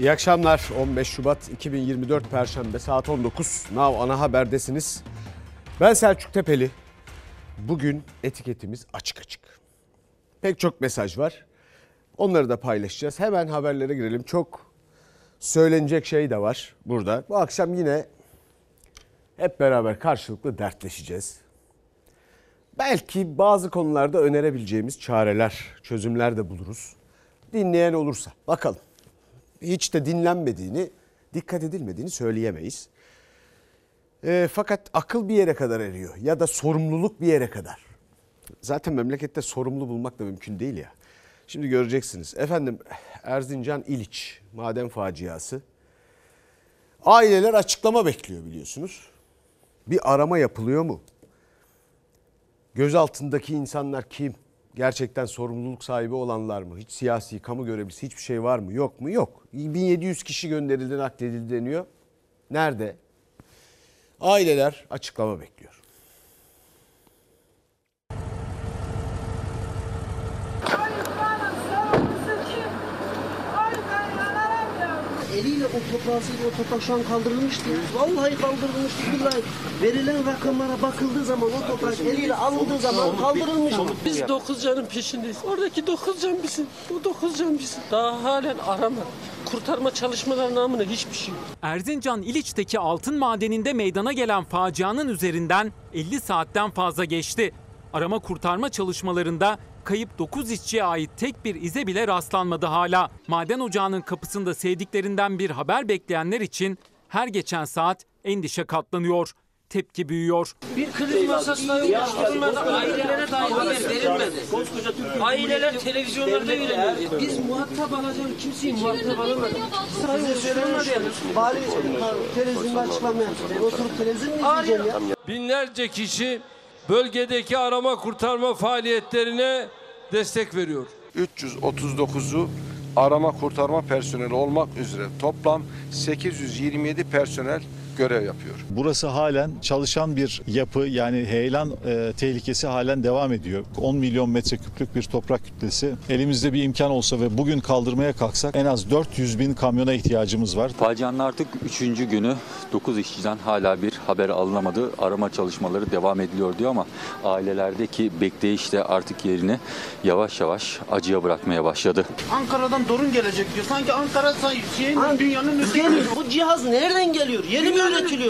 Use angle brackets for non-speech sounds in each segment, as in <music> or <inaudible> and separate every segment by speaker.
Speaker 1: İyi akşamlar. 15 Şubat 2024 Perşembe saat 19. Nav ana haberdesiniz. Ben Selçuk Tepeli. Bugün etiketimiz açık açık. Pek çok mesaj var. Onları da paylaşacağız. Hemen haberlere girelim. Çok söylenecek şey de var burada. Bu akşam yine hep beraber karşılıklı dertleşeceğiz. Belki bazı konularda önerebileceğimiz çareler, çözümler de buluruz. Dinleyen olursa bakalım. Hiç de dinlenmediğini, dikkat edilmediğini söyleyemeyiz. E, fakat akıl bir yere kadar eriyor ya da sorumluluk bir yere kadar. Zaten memlekette sorumlu bulmak da mümkün değil ya. Şimdi göreceksiniz. Efendim Erzincan İliç maden faciası. Aileler açıklama bekliyor biliyorsunuz. Bir arama yapılıyor mu? Göz altındaki insanlar kim? Gerçekten sorumluluk sahibi olanlar mı? Hiç siyasi, kamu görevlisi hiçbir şey var mı? Yok mu? Yok. 1700 kişi gönderildi, nakledildi deniyor. Nerede? Aileler açıklama bekliyor.
Speaker 2: Eliyle o toprağı sildi, o toprak şu an kaldırılmıştı. Vallahi kaldırılmıştı billahi. Verilen rakamlara bakıldığı zaman o toprak eliyle alındığı zaman kaldırılmış.
Speaker 3: Biz dokuz canın peşindeyiz. Oradaki dokuz can bizim. Bu dokuz can bizim. Daha halen arama. Kurtarma çalışmaları namına hiçbir şey yok.
Speaker 4: Erzincan İliç'teki altın madeninde meydana gelen facianın üzerinden 50 saatten fazla geçti. Arama kurtarma çalışmalarında kayıp 9 işçiye ait tek bir ize bile rastlanmadı hala. Maden ocağının kapısında sevdiklerinden bir haber bekleyenler için her geçen saat endişe katlanıyor. Tepki büyüyor.
Speaker 3: Bir kriz masasına oluşturulmadı. Ailelere dahi haber verilmedi. Aileler televizyonlarda öğreniyor. Biz muhatap alacağım kimseyi muhatap alamadık.
Speaker 2: Sayın söylemiş. Vali televizyonda açıklama yaptı. Ben oturup televizyon mu izleyeceğim ya?
Speaker 5: Binlerce kişi bölgedeki arama kurtarma faaliyetlerine destek veriyor.
Speaker 6: 339'u arama kurtarma personeli olmak üzere toplam 827 personel görev yapıyor.
Speaker 7: Burası halen çalışan bir yapı yani heyelan e, tehlikesi halen devam ediyor. 10 milyon metreküplük bir toprak kütlesi. Elimizde bir imkan olsa ve bugün kaldırmaya kalksak en az 400 bin kamyona ihtiyacımız var.
Speaker 8: Facianın artık 3. günü 9 işçiden hala bir haber alınamadı. Arama çalışmaları devam ediliyor diyor ama ailelerdeki bekleyiş de artık yerini yavaş yavaş acıya bırakmaya başladı.
Speaker 9: Ankara'dan dorun gelecek diyor. Sanki Ankara say- şeyin
Speaker 2: Lan
Speaker 9: dünyanın üstü.
Speaker 2: Bu cihaz nereden geliyor? Yeni mi Üretim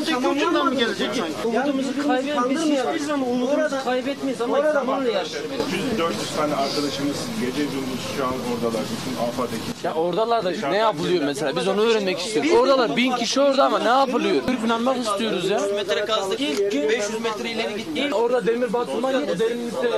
Speaker 9: öteki ucundan mı gelecek sanki?
Speaker 2: Umudumuzu kaybetmeyiz.
Speaker 3: Hiçbir zaman umudumuzu kaybetmeyiz ama zamanla yaşıyoruz.
Speaker 10: 400 tane arkadaşımız gece gündüz şu an oradalar. Bütün AFAD ekibi.
Speaker 3: Ya oradalarda ne yapılıyor mesela? Biz onu öğrenmek istiyoruz. Oradalar bin kişi orada ama ne yapılıyor? Türkmenmek istiyoruz ya.
Speaker 9: metre kazdık. 500 metre ileri gittik.
Speaker 3: Orada demir batırma yok. Derinlikte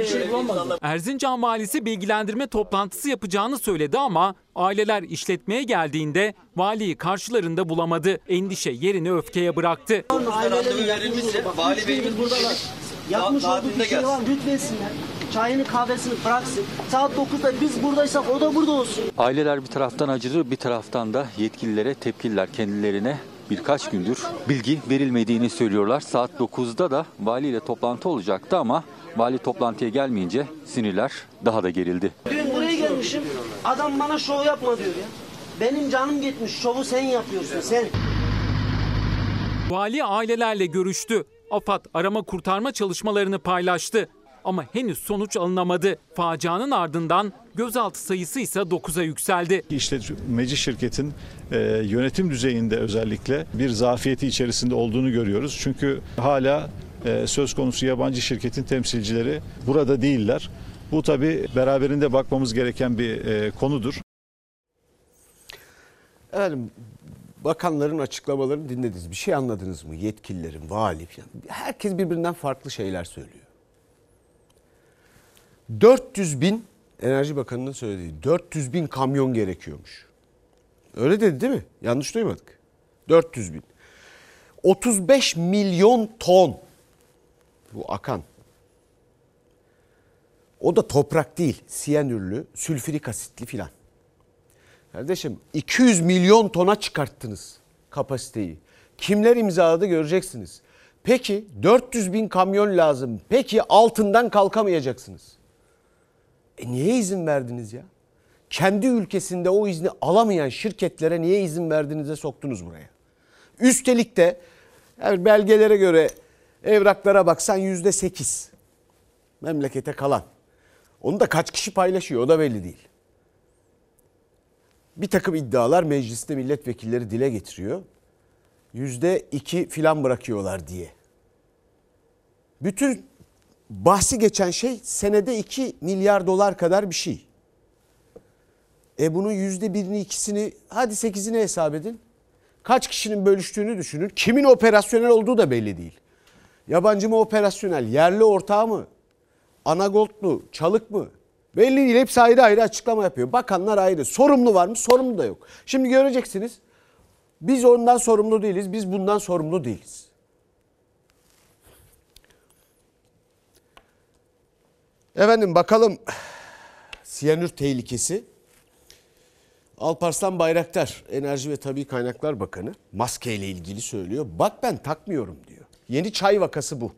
Speaker 3: bir şey bulamadık.
Speaker 4: Erzincan valisi bilgilendirme toplantısı yapacağını söyledi ama aileler işletmeye geldiğinde valiyi karşılarında bulamadı. Endişe yerini öfkeye bıraktı.
Speaker 2: Ailelerin verilmişse vali beyimiz buradalar. Yapmış olduğu bir şey var. Lütfetsinler. Çayını kahvesini bıraksın. Saat 9'da biz buradaysak o da burada olsun.
Speaker 8: Aileler bir taraftan acıdı bir taraftan da yetkililere tepkililer kendilerine birkaç gündür bilgi verilmediğini söylüyorlar. Saat 9'da da valiyle toplantı olacaktı ama vali toplantıya gelmeyince sinirler daha da gerildi.
Speaker 2: Dün buraya gelmişim. Adam bana şov yapma diyor ya. Benim canım gitmiş. Şovu sen yapıyorsun sen.
Speaker 4: Vali ailelerle görüştü. AFAD arama kurtarma çalışmalarını paylaştı. Ama henüz sonuç alınamadı. Facianın ardından gözaltı sayısı ise 9'a yükseldi.
Speaker 7: İşletmeci şirketin e, yönetim düzeyinde özellikle bir zafiyeti içerisinde olduğunu görüyoruz. Çünkü hala e, söz konusu yabancı şirketin temsilcileri burada değiller. Bu tabi beraberinde bakmamız gereken bir e, konudur.
Speaker 1: Efendim bakanların açıklamalarını dinlediniz. Bir şey anladınız mı? Yetkililerin, vali falan. Herkes birbirinden farklı şeyler söylüyor. 400 bin Enerji Bakanı'nın söylediği 400 bin kamyon gerekiyormuş. Öyle dedi değil mi? Yanlış duymadık. 400 bin. 35 milyon ton bu akan. O da toprak değil, siyanürlü, sülfürik asitli filan. Kardeşim 200 milyon tona çıkarttınız kapasiteyi. Kimler imzaladı göreceksiniz. Peki 400 bin kamyon lazım. Peki altından kalkamayacaksınız. E niye izin verdiniz ya? kendi ülkesinde o izni alamayan şirketlere niye izin verdiğinize soktunuz buraya. Üstelik de yani belgelere göre evraklara baksan yüzde sekiz memlekete kalan. Onu da kaç kişi paylaşıyor o da belli değil. Bir takım iddialar mecliste milletvekilleri dile getiriyor. Yüzde iki filan bırakıyorlar diye. Bütün bahsi geçen şey senede 2 milyar dolar kadar bir şey. E bunun yüzde birini ikisini hadi sekizini hesap edin. Kaç kişinin bölüştüğünü düşünün. Kimin operasyonel olduğu da belli değil. Yabancı mı operasyonel, yerli ortağı mı, Anagolt mu, çalık mı? Belli değil. Hepsi ayrı ayrı açıklama yapıyor. Bakanlar ayrı. Sorumlu var mı? Sorumlu da yok. Şimdi göreceksiniz. Biz ondan sorumlu değiliz. Biz bundan sorumlu değiliz. Efendim bakalım siyanür tehlikesi. Alparslan Bayraktar Enerji ve Tabi Kaynaklar Bakanı maske ile ilgili söylüyor. Bak ben takmıyorum diyor. Yeni çay vakası bu.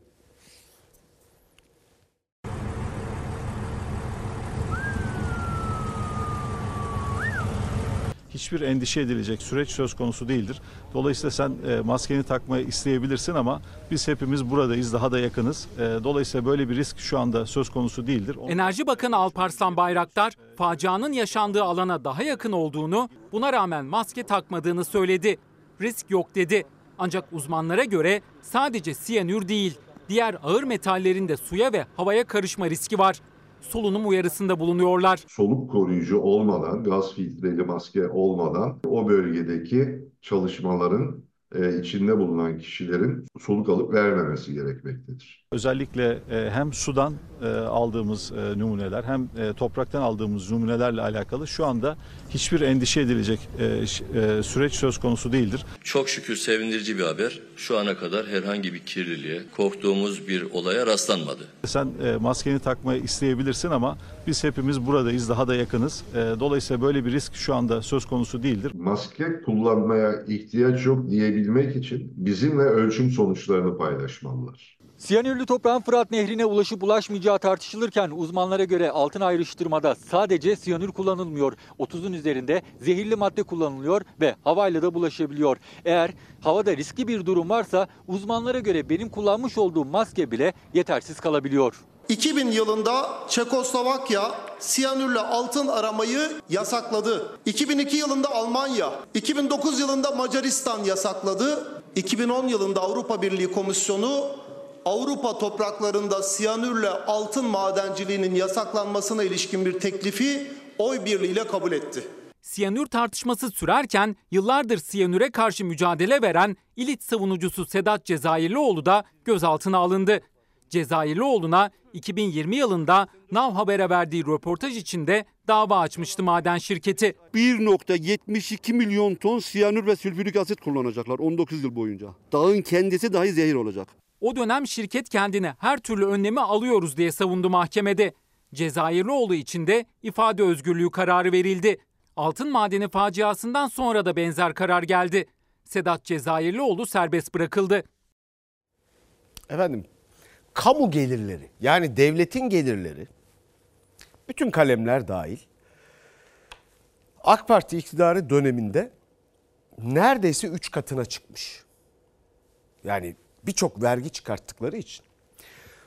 Speaker 7: Hiçbir endişe edilecek süreç söz konusu değildir. Dolayısıyla sen e, maskeni takmayı isteyebilirsin ama biz hepimiz buradayız, daha da yakınız. E, dolayısıyla böyle bir risk şu anda söz konusu değildir.
Speaker 4: Enerji Bakanı Alparslan Bayraktar, facianın yaşandığı alana daha yakın olduğunu, buna rağmen maske takmadığını söyledi. Risk yok dedi. Ancak uzmanlara göre sadece siyanür değil, diğer ağır metallerin de suya ve havaya karışma riski var. Solunum uyarısında bulunuyorlar.
Speaker 11: soluk koruyucu olmadan, gaz filtreli maske olmadan o bölgedeki çalışmaların e, içinde bulunan kişilerin soluk alıp vermemesi gerekmektedir.
Speaker 7: Özellikle e, hem sudan e, aldığımız e, numuneler hem e, topraktan aldığımız numunelerle alakalı şu anda hiçbir endişe edilecek e, e, süreç söz konusu değildir.
Speaker 12: Çok şükür sevindirici bir haber. Şu ana kadar herhangi bir kirliliğe, korktuğumuz bir olaya rastlanmadı.
Speaker 7: Sen e, maskeni takmayı isteyebilirsin ama biz hepimiz buradayız, daha da yakınız. E, dolayısıyla böyle bir risk şu anda söz konusu değildir.
Speaker 11: Maske kullanmaya ihtiyaç yok diyebilmek için bizimle ölçüm sonuçlarını paylaşmalılar.
Speaker 8: Siyanürlü toprağın Fırat Nehri'ne ulaşıp ulaşmayacağı tartışılırken uzmanlara göre altın ayrıştırmada sadece siyanür kullanılmıyor. 30'un üzerinde zehirli madde kullanılıyor ve havayla da bulaşabiliyor. Eğer havada riskli bir durum varsa uzmanlara göre benim kullanmış olduğum maske bile yetersiz kalabiliyor.
Speaker 13: 2000 yılında Çekoslovakya siyanürle altın aramayı yasakladı. 2002 yılında Almanya, 2009 yılında Macaristan yasakladı. 2010 yılında Avrupa Birliği Komisyonu Avrupa topraklarında siyanürle altın madenciliğinin yasaklanmasına ilişkin bir teklifi oy birliğiyle kabul etti.
Speaker 4: Siyanür tartışması sürerken yıllardır siyanüre karşı mücadele veren İliç savunucusu Sedat Cezayirlioğlu da gözaltına alındı. Cezayirlioğlu'na 2020 yılında Nav Haber'e verdiği röportaj içinde dava açmıştı maden şirketi.
Speaker 14: 1.72 milyon ton siyanür ve sülfürik asit kullanacaklar 19 yıl boyunca. Dağın kendisi dahi zehir olacak.
Speaker 4: O dönem şirket kendine her türlü önlemi alıyoruz diye savundu mahkemede. Cezayirlioğlu için de ifade özgürlüğü kararı verildi. Altın madeni faciasından sonra da benzer karar geldi. Sedat Cezayirlioğlu serbest bırakıldı.
Speaker 1: Efendim kamu gelirleri yani devletin gelirleri bütün kalemler dahil AK Parti iktidarı döneminde neredeyse 3 katına çıkmış. Yani birçok vergi çıkarttıkları için.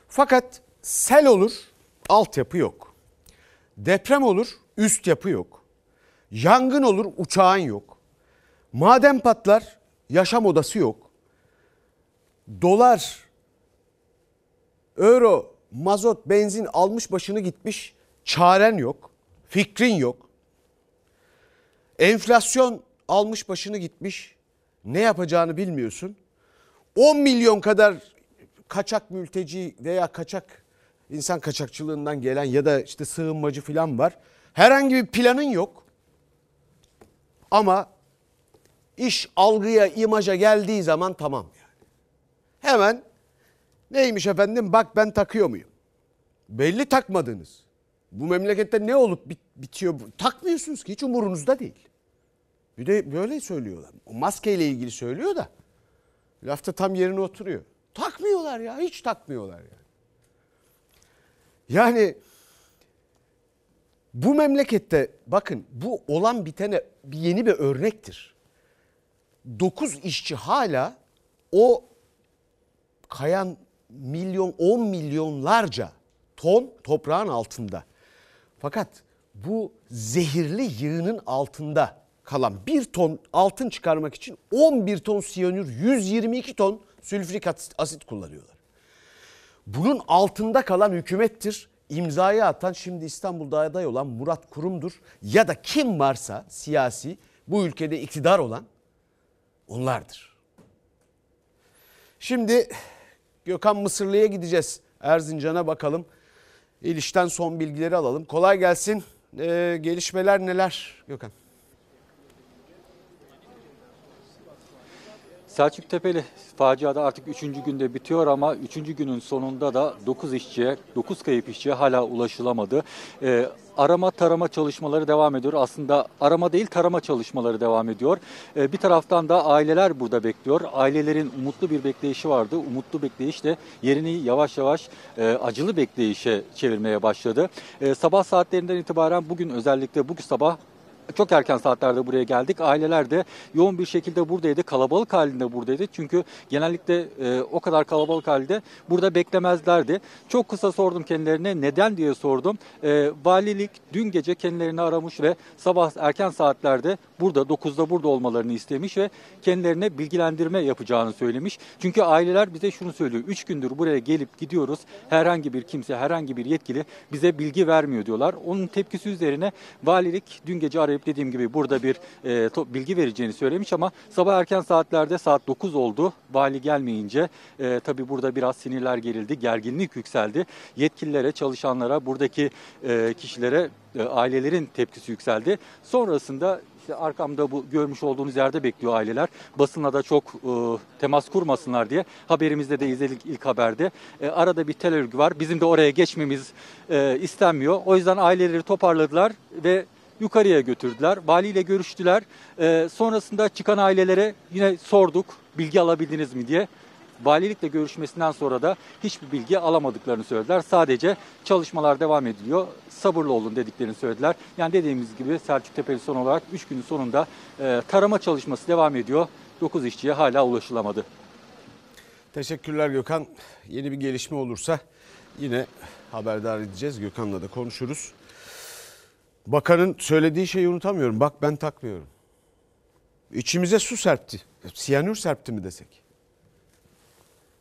Speaker 1: Fakat sel olur, altyapı yok. Deprem olur, üst yapı yok. Yangın olur, uçağın yok. Maden patlar, yaşam odası yok. Dolar, euro, mazot, benzin almış başını gitmiş, çaren yok, fikrin yok. Enflasyon almış başını gitmiş, ne yapacağını bilmiyorsun. 10 milyon kadar kaçak mülteci veya kaçak insan kaçakçılığından gelen ya da işte sığınmacı falan var. Herhangi bir planın yok. Ama iş algıya, imaja geldiği zaman tamam yani. Hemen neymiş efendim bak ben takıyor muyum? Belli takmadınız. Bu memlekette ne olup bit- bitiyor? Takmıyorsunuz ki hiç umurunuzda değil. Bir de böyle söylüyorlar. O maskeyle ilgili söylüyor da lafta tam yerine oturuyor. Takmıyorlar ya hiç takmıyorlar yani. Yani Bu memlekette bakın bu olan bitene bir yeni bir örnektir. 9 işçi hala o kayan milyon 10 milyonlarca ton toprağın altında. Fakat bu zehirli yığının altında kalan bir ton altın çıkarmak için 11 ton siyanür 122 ton sülfürik asit- kullanıyorlar. Bunun altında kalan hükümettir. İmzayı atan şimdi İstanbul'da aday olan Murat Kurum'dur. Ya da kim varsa siyasi bu ülkede iktidar olan onlardır. Şimdi Gökhan Mısırlı'ya gideceğiz. Erzincan'a bakalım. İlişten son bilgileri alalım. Kolay gelsin. Ee, gelişmeler neler Gökhan?
Speaker 8: Selçuk Tepeli faciada artık 3. günde bitiyor ama 3. günün sonunda da 9 işçiye, 9 kayıp işçiye hala ulaşılamadı. Ee, arama tarama çalışmaları devam ediyor. Aslında arama değil tarama çalışmaları devam ediyor. Ee, bir taraftan da aileler burada bekliyor. Ailelerin umutlu bir bekleyişi vardı. Umutlu bekleyiş de yerini yavaş yavaş e, acılı bekleyişe çevirmeye başladı. E, sabah saatlerinden itibaren bugün özellikle bugün sabah çok erken saatlerde buraya geldik. Aileler de yoğun bir şekilde buradaydı. Kalabalık halinde buradaydı. Çünkü genellikle e, o kadar kalabalık halde burada beklemezlerdi. Çok kısa sordum kendilerine neden diye sordum. E, valilik dün gece kendilerini aramış ve sabah erken saatlerde burada 9'da burada olmalarını istemiş ve kendilerine bilgilendirme yapacağını söylemiş. Çünkü aileler bize şunu söylüyor. 3 gündür buraya gelip gidiyoruz. Herhangi bir kimse, herhangi bir yetkili bize bilgi vermiyor diyorlar. Onun tepkisi üzerine valilik dün gece arayıp dediğim gibi burada bir e, to- bilgi vereceğini söylemiş ama sabah erken saatlerde saat 9 oldu. Vali gelmeyince e, tabii burada biraz sinirler gerildi, gerginlik yükseldi. Yetkililere, çalışanlara, buradaki e, kişilere, e, ailelerin tepkisi yükseldi. Sonrasında işte arkamda bu görmüş olduğunuz yerde bekliyor aileler. Basınla da çok e, temas kurmasınlar diye haberimizde de izledik ilk haberde. E, arada bir tel örgü var. Bizim de oraya geçmemiz e, istenmiyor. O yüzden aileleri toparladılar ve yukarıya götürdüler. Valiyle görüştüler. E, sonrasında çıkan ailelere yine sorduk bilgi alabildiniz mi diye. Valilikle görüşmesinden sonra da hiçbir bilgi alamadıklarını söylediler. Sadece çalışmalar devam ediliyor. Sabırlı olun dediklerini söylediler. Yani dediğimiz gibi Selçuk Tepeli son olarak 3 günün sonunda e, tarama çalışması devam ediyor. 9 işçiye hala ulaşılamadı.
Speaker 1: Teşekkürler Gökhan. Yeni bir gelişme olursa yine haberdar edeceğiz. Gökhan'la da konuşuruz. Bakanın söylediği şeyi unutamıyorum. Bak ben takmıyorum. İçimize su serpti. Siyanür serpti mi desek?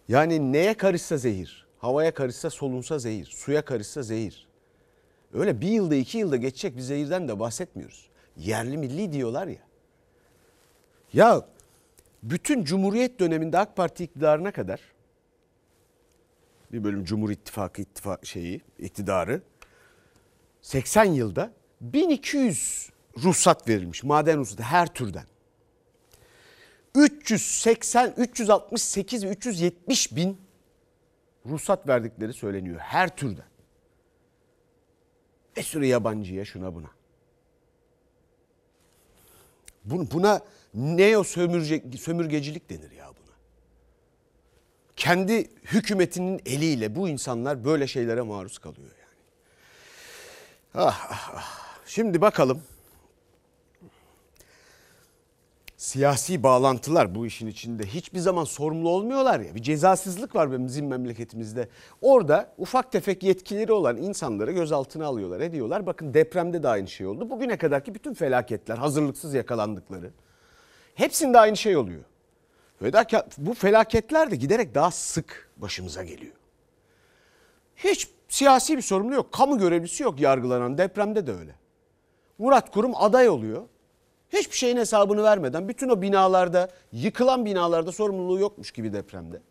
Speaker 1: Yani neye karışsa zehir. Havaya karışsa solunsa zehir. Suya karışsa zehir. Öyle bir yılda iki yılda geçecek bir zehirden de bahsetmiyoruz. Yerli milli diyorlar ya. Ya bütün Cumhuriyet döneminde AK Parti iktidarına kadar bir bölüm Cumhur İttifakı ittifak şeyi iktidarı 80 yılda 1200 ruhsat verilmiş. Maden ruhsatı her türden. 380, 368 ve 370 bin ruhsat verdikleri söyleniyor her türden. Bir sürü yabancıya şuna buna. Buna, neo sömürce, sömürgecilik denir ya buna. Kendi hükümetinin eliyle bu insanlar böyle şeylere maruz kalıyor yani. Ah, ah, ah. Şimdi bakalım. Siyasi bağlantılar bu işin içinde hiçbir zaman sorumlu olmuyorlar ya. Bir cezasızlık var bizim memleketimizde. Orada ufak tefek yetkileri olan insanları gözaltına alıyorlar, ediyorlar. Bakın depremde de aynı şey oldu. Bugüne kadarki bütün felaketler, hazırlıksız yakalandıkları. Hepsinde aynı şey oluyor. Bu felaketler de giderek daha sık başımıza geliyor. Hiç siyasi bir sorumlu yok. Kamu görevlisi yok yargılanan. Depremde de öyle. Murat Kurum aday oluyor. Hiçbir şeyin hesabını vermeden bütün o binalarda, yıkılan binalarda sorumluluğu yokmuş gibi depremde.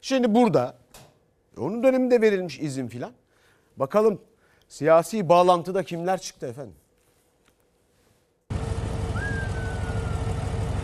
Speaker 1: Şimdi burada onun döneminde verilmiş izin filan. Bakalım siyasi bağlantıda kimler çıktı efendim?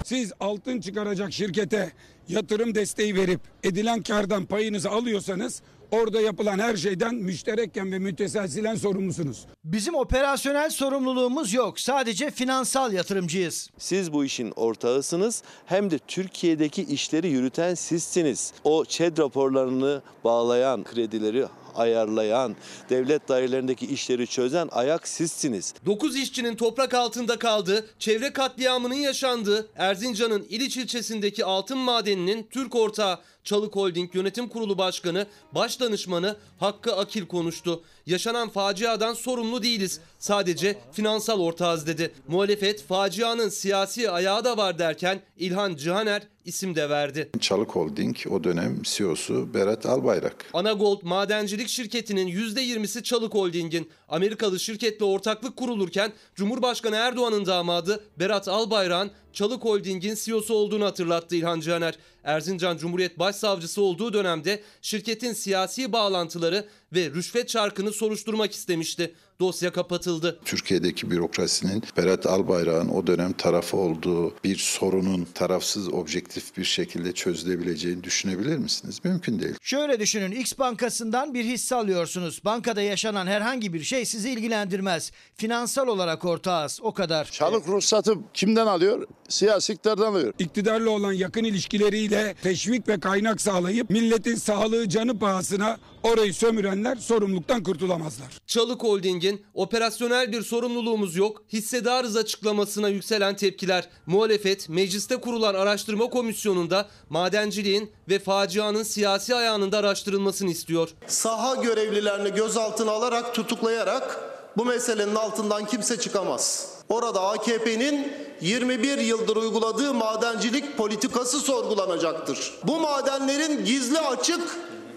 Speaker 15: Siz altın çıkaracak şirkete yatırım desteği verip edilen kardan payınızı alıyorsanız orada yapılan her şeyden müşterekken ve müteselsilen sorumlusunuz.
Speaker 16: Bizim operasyonel sorumluluğumuz yok. Sadece finansal yatırımcıyız.
Speaker 17: Siz bu işin ortağısınız hem de Türkiye'deki işleri yürüten sizsiniz. O ÇED raporlarını bağlayan kredileri ayarlayan, devlet dairelerindeki işleri çözen ayak sizsiniz.
Speaker 18: 9 işçinin toprak altında kaldığı, çevre katliamının yaşandığı Erzincan'ın İliç ilçesindeki altın madeninin Türk ortağı Çalık Holding Yönetim Kurulu Başkanı, Baş Danışmanı Hakkı Akil konuştu. Yaşanan faciadan sorumlu değiliz. Sadece finansal ortağız dedi. Muhalefet facianın siyasi ayağı da var derken İlhan Cihaner isim de verdi.
Speaker 19: Çalık Holding o dönem CEO'su Berat Albayrak.
Speaker 18: Anagold madencilik şirketinin %20'si Çalık Holding'in. Amerikalı şirketle ortaklık kurulurken Cumhurbaşkanı Erdoğan'ın damadı Berat Albayrak'ın Çalık Holding'in CEO'su olduğunu hatırlattı İlhan Caner. Erzincan Cumhuriyet Başsavcısı olduğu dönemde şirketin siyasi bağlantıları ve rüşvet çarkını soruşturmak istemişti. Dosya kapatıldı.
Speaker 19: Türkiye'deki bürokrasinin Berat Albayrak'ın o dönem tarafı olduğu bir sorunun tarafsız objektif bir şekilde çözülebileceğini düşünebilir misiniz? Mümkün değil.
Speaker 16: Şöyle düşünün X bankasından bir hisse alıyorsunuz. Bankada yaşanan herhangi bir şey sizi ilgilendirmez. Finansal olarak ortağız o kadar.
Speaker 20: Çalık ruhsatı kimden alıyor? Siyasi iktidardan alıyor.
Speaker 15: İktidarla olan yakın ilişkileriyle teşvik ve kaynak sağlayıp milletin sağlığı canı pahasına orayı sömürenler sorumluluktan kurtulamazlar.
Speaker 18: Çalık Holding'in operasyonel bir sorumluluğumuz yok, hissedarız açıklamasına yükselen tepkiler. Muhalefet mecliste kurulan araştırma komisyonunda madenciliğin ve facianın siyasi ayağının da araştırılmasını istiyor.
Speaker 13: Saha görevlilerini gözaltına alarak tutuklayarak bu meselenin altından kimse çıkamaz. Orada AKP'nin 21 yıldır uyguladığı madencilik politikası sorgulanacaktır. Bu madenlerin gizli açık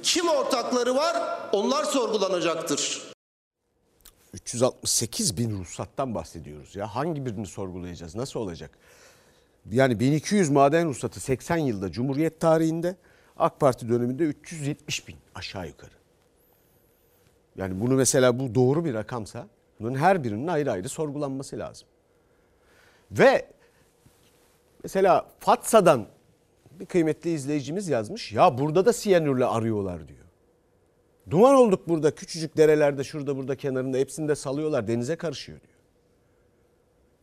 Speaker 13: kim ortakları var onlar sorgulanacaktır.
Speaker 1: 368 bin ruhsattan bahsediyoruz ya. Hangi birini sorgulayacağız? Nasıl olacak? Yani 1200 maden ruhsatı 80 yılda Cumhuriyet tarihinde AK Parti döneminde 370 bin aşağı yukarı. Yani bunu mesela bu doğru bir rakamsa bunun her birinin ayrı ayrı sorgulanması lazım. Ve mesela Fatsa'dan bir kıymetli izleyicimiz yazmış. Ya burada da siyanürle arıyorlar diyor. Duman olduk burada küçücük derelerde şurada burada kenarında hepsini de salıyorlar denize karışıyor diyor.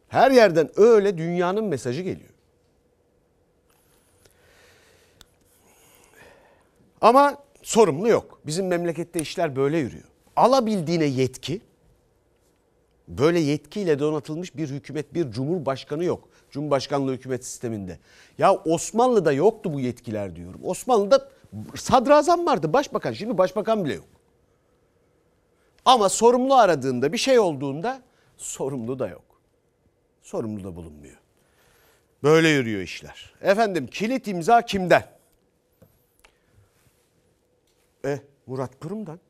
Speaker 1: Her yerden öyle dünyanın mesajı geliyor. Ama sorumlu yok. Bizim memlekette işler böyle yürüyor. Alabildiğine yetki, böyle yetkiyle donatılmış bir hükümet, bir cumhurbaşkanı yok. Cumhurbaşkanlığı hükümet sisteminde. Ya Osmanlı'da yoktu bu yetkiler diyorum. Osmanlı'da sadrazam vardı, başbakan. Şimdi başbakan bile yok. Ama sorumlu aradığında bir şey olduğunda sorumlu da yok. Sorumlu da bulunmuyor. Böyle yürüyor işler. Efendim kilit imza kimden? E Murat Kurum'dan.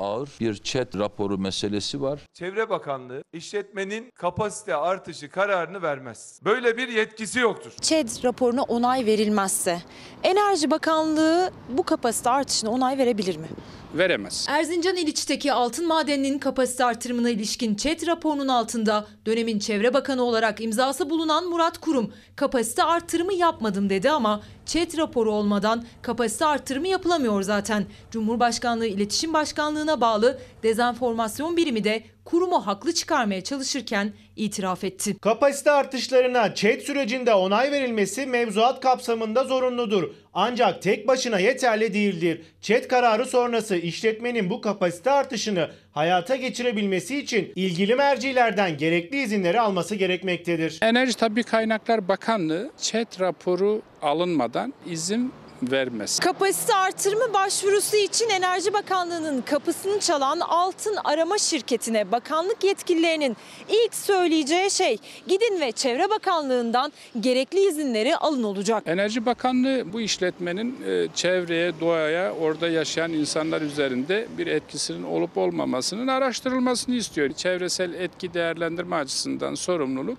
Speaker 21: Ağır bir chat raporu meselesi var.
Speaker 22: Çevre Bakanlığı işletmenin kapasite artışı kararını vermez. Böyle bir yetkisi yoktur.
Speaker 23: ÇED raporuna onay verilmezse Enerji Bakanlığı bu kapasite artışına onay verebilir mi?
Speaker 24: Veremez.
Speaker 25: Erzincan İliç'teki altın madeninin kapasite artırımına ilişkin ÇED raporunun altında dönemin Çevre Bakanı olarak imzası bulunan Murat Kurum kapasite artırımı yapmadım dedi ama ÇED raporu olmadan kapasite artırımı yapılamıyor zaten. Cumhurbaşkanlığı İletişim Başkanlığı'na bağlı dezenformasyon birimi de kurumu haklı çıkarmaya çalışırken itiraf etti.
Speaker 26: Kapasite artışlarına ÇED sürecinde onay verilmesi mevzuat kapsamında zorunludur. Ancak tek başına yeterli değildir. ÇED kararı sonrası işletmenin bu kapasite artışını hayata geçirebilmesi için ilgili mercilerden gerekli izinleri alması gerekmektedir.
Speaker 24: Enerji Tabi Kaynaklar Bakanlığı ÇED raporu alınmadan izin vermez.
Speaker 23: Kapasite artırımı başvurusu için Enerji Bakanlığı'nın kapısını çalan altın arama şirketine bakanlık yetkililerinin ilk söyleyeceği şey gidin ve Çevre Bakanlığı'ndan gerekli izinleri alın olacak.
Speaker 24: Enerji Bakanlığı bu işletmenin e, çevreye, doğaya, orada yaşayan insanlar üzerinde bir etkisinin olup olmamasının araştırılmasını istiyor. Çevresel etki değerlendirme açısından sorumluluk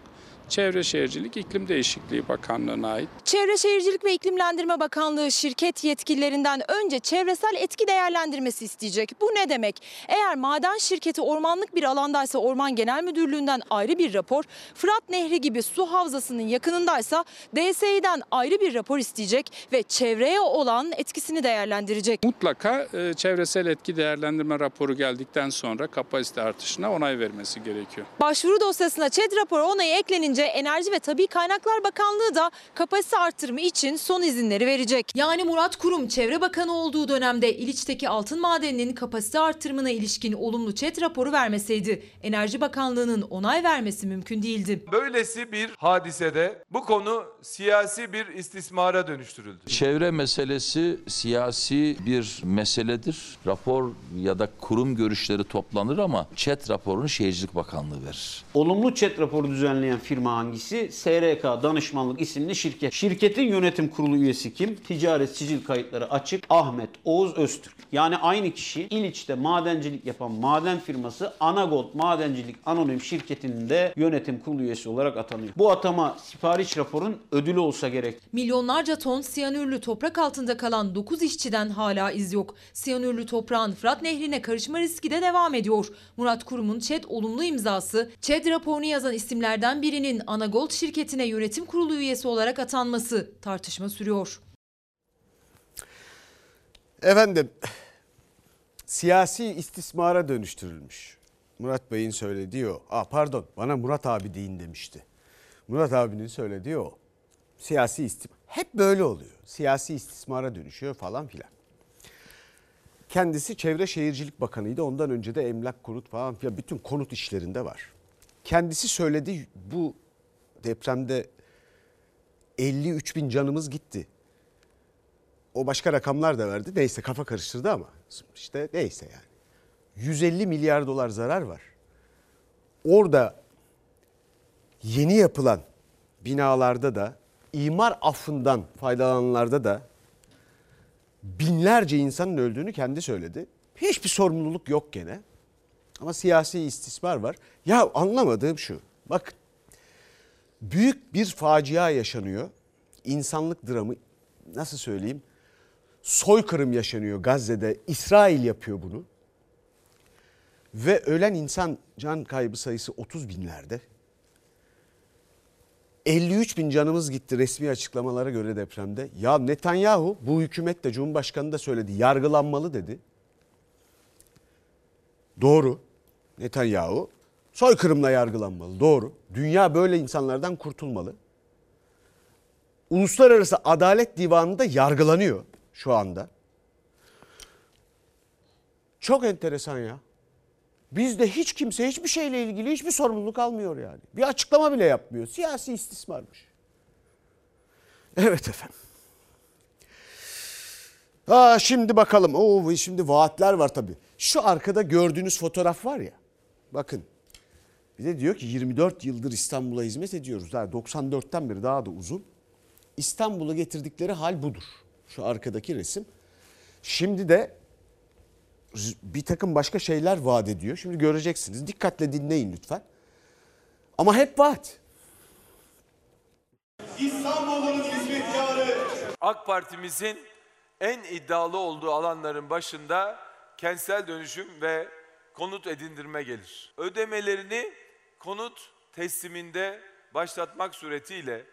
Speaker 24: Çevre Şehircilik İklim Değişikliği Bakanlığı'na ait.
Speaker 23: Çevre Şehircilik ve İklimlendirme Bakanlığı şirket yetkililerinden önce çevresel etki değerlendirmesi isteyecek. Bu ne demek? Eğer maden şirketi ormanlık bir alandaysa Orman Genel Müdürlüğü'nden ayrı bir rapor, Fırat Nehri gibi su havzasının yakınındaysa DSİ'den ayrı bir rapor isteyecek ve çevreye olan etkisini değerlendirecek.
Speaker 24: Mutlaka e, çevresel etki değerlendirme raporu geldikten sonra kapasite artışına onay vermesi gerekiyor.
Speaker 23: Başvuru dosyasına ÇED raporu onayı eklenince sürecince Enerji ve Tabi Kaynaklar Bakanlığı da kapasite artırımı için son izinleri verecek.
Speaker 25: Yani Murat Kurum Çevre Bakanı olduğu dönemde İliç'teki altın madeninin kapasite artırımına ilişkin olumlu ÇED raporu vermeseydi Enerji Bakanlığı'nın onay vermesi mümkün değildi.
Speaker 22: Böylesi bir hadisede bu konu siyasi bir istismara dönüştürüldü.
Speaker 21: Çevre meselesi siyasi bir meseledir. Rapor ya da kurum görüşleri toplanır ama ÇED raporunu Şehircilik Bakanlığı verir.
Speaker 27: Olumlu chat raporu düzenleyen firma hangisi? SRK Danışmanlık isimli şirket. Şirketin yönetim kurulu üyesi kim? Ticaret sicil kayıtları açık. Ahmet Oğuz Öztürk. Yani aynı kişi İliç'te madencilik yapan maden firması Anagold Madencilik Anonim Şirketi'nin de yönetim kurulu üyesi olarak atanıyor. Bu atama sipariş raporun ödülü olsa gerek.
Speaker 25: Milyonlarca ton siyanürlü toprak altında kalan 9 işçiden hala iz yok. Siyanürlü toprağın Fırat Nehri'ne karışma riski de devam ediyor. Murat Kurum'un ÇED olumlu imzası, ÇED raporunu yazan isimlerden birinin Anagold şirketine yönetim kurulu üyesi olarak atanması tartışma sürüyor.
Speaker 1: Efendim siyasi istismara dönüştürülmüş. Murat Bey'in söylediği o. Aa, pardon bana Murat abi deyin demişti. Murat abinin söylediği o. Siyasi istim hep böyle oluyor. Siyasi istismara dönüşüyor falan filan. Kendisi Çevre Şehircilik Bakanı'ydı. Ondan önce de emlak konut falan filan bütün konut işlerinde var. Kendisi söyledi bu depremde 53 bin canımız gitti. O başka rakamlar da verdi. Neyse kafa karıştırdı ama işte neyse yani. 150 milyar dolar zarar var. Orada yeni yapılan binalarda da imar affından faydalananlarda da binlerce insanın öldüğünü kendi söyledi. Hiçbir sorumluluk yok gene. Ama siyasi istismar var. Ya anlamadığım şu. Bakın büyük bir facia yaşanıyor. İnsanlık dramı nasıl söyleyeyim? Soykırım yaşanıyor Gazze'de. İsrail yapıyor bunu. Ve ölen insan can kaybı sayısı 30 binlerde. 53 bin canımız gitti resmi açıklamalara göre depremde. Ya Netanyahu bu hükümet de Cumhurbaşkanı da söyledi yargılanmalı dedi. Doğru. Netanyahu soykırımla yargılanmalı. Doğru. Dünya böyle insanlardan kurtulmalı. Uluslararası Adalet Divanı'nda yargılanıyor şu anda. Çok enteresan ya. Bizde hiç kimse hiçbir şeyle ilgili hiçbir sorumluluk almıyor yani. Bir açıklama bile yapmıyor. Siyasi istismarmış. Evet efendim. Aa, şimdi bakalım. Oo, şimdi vaatler var tabii. Şu arkada gördüğünüz fotoğraf var ya. Bakın. Bir de diyor ki 24 yıldır İstanbul'a hizmet ediyoruz. Daha 94'ten beri daha da uzun. İstanbul'a getirdikleri hal budur. Şu arkadaki resim. Şimdi de bir takım başka şeyler vaat ediyor. Şimdi göreceksiniz. Dikkatle dinleyin lütfen. Ama hep vaat.
Speaker 28: İstanbul'un hizmetkarı.
Speaker 22: AK Parti'mizin en iddialı olduğu alanların başında kentsel dönüşüm ve konut edindirme gelir. Ödemelerini konut tesliminde başlatmak suretiyle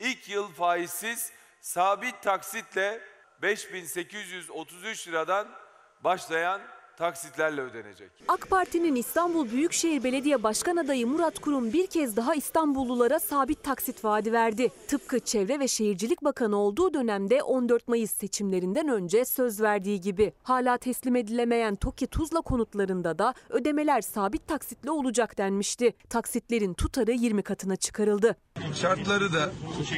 Speaker 22: ilk yıl faizsiz sabit taksitle 5833 liradan başlayan taksitlerle ödenecek.
Speaker 29: AK Parti'nin İstanbul Büyükşehir Belediye Başkan adayı Murat Kurum bir kez daha İstanbullulara sabit taksit vaadi verdi. Tıpkı Çevre ve Şehircilik Bakanı olduğu dönemde 14 Mayıs seçimlerinden önce söz verdiği gibi. Hala teslim edilemeyen TOKİ Tuzla konutlarında da ödemeler sabit taksitle olacak denmişti. Taksitlerin tutarı 20 katına çıkarıldı.
Speaker 30: Şartları da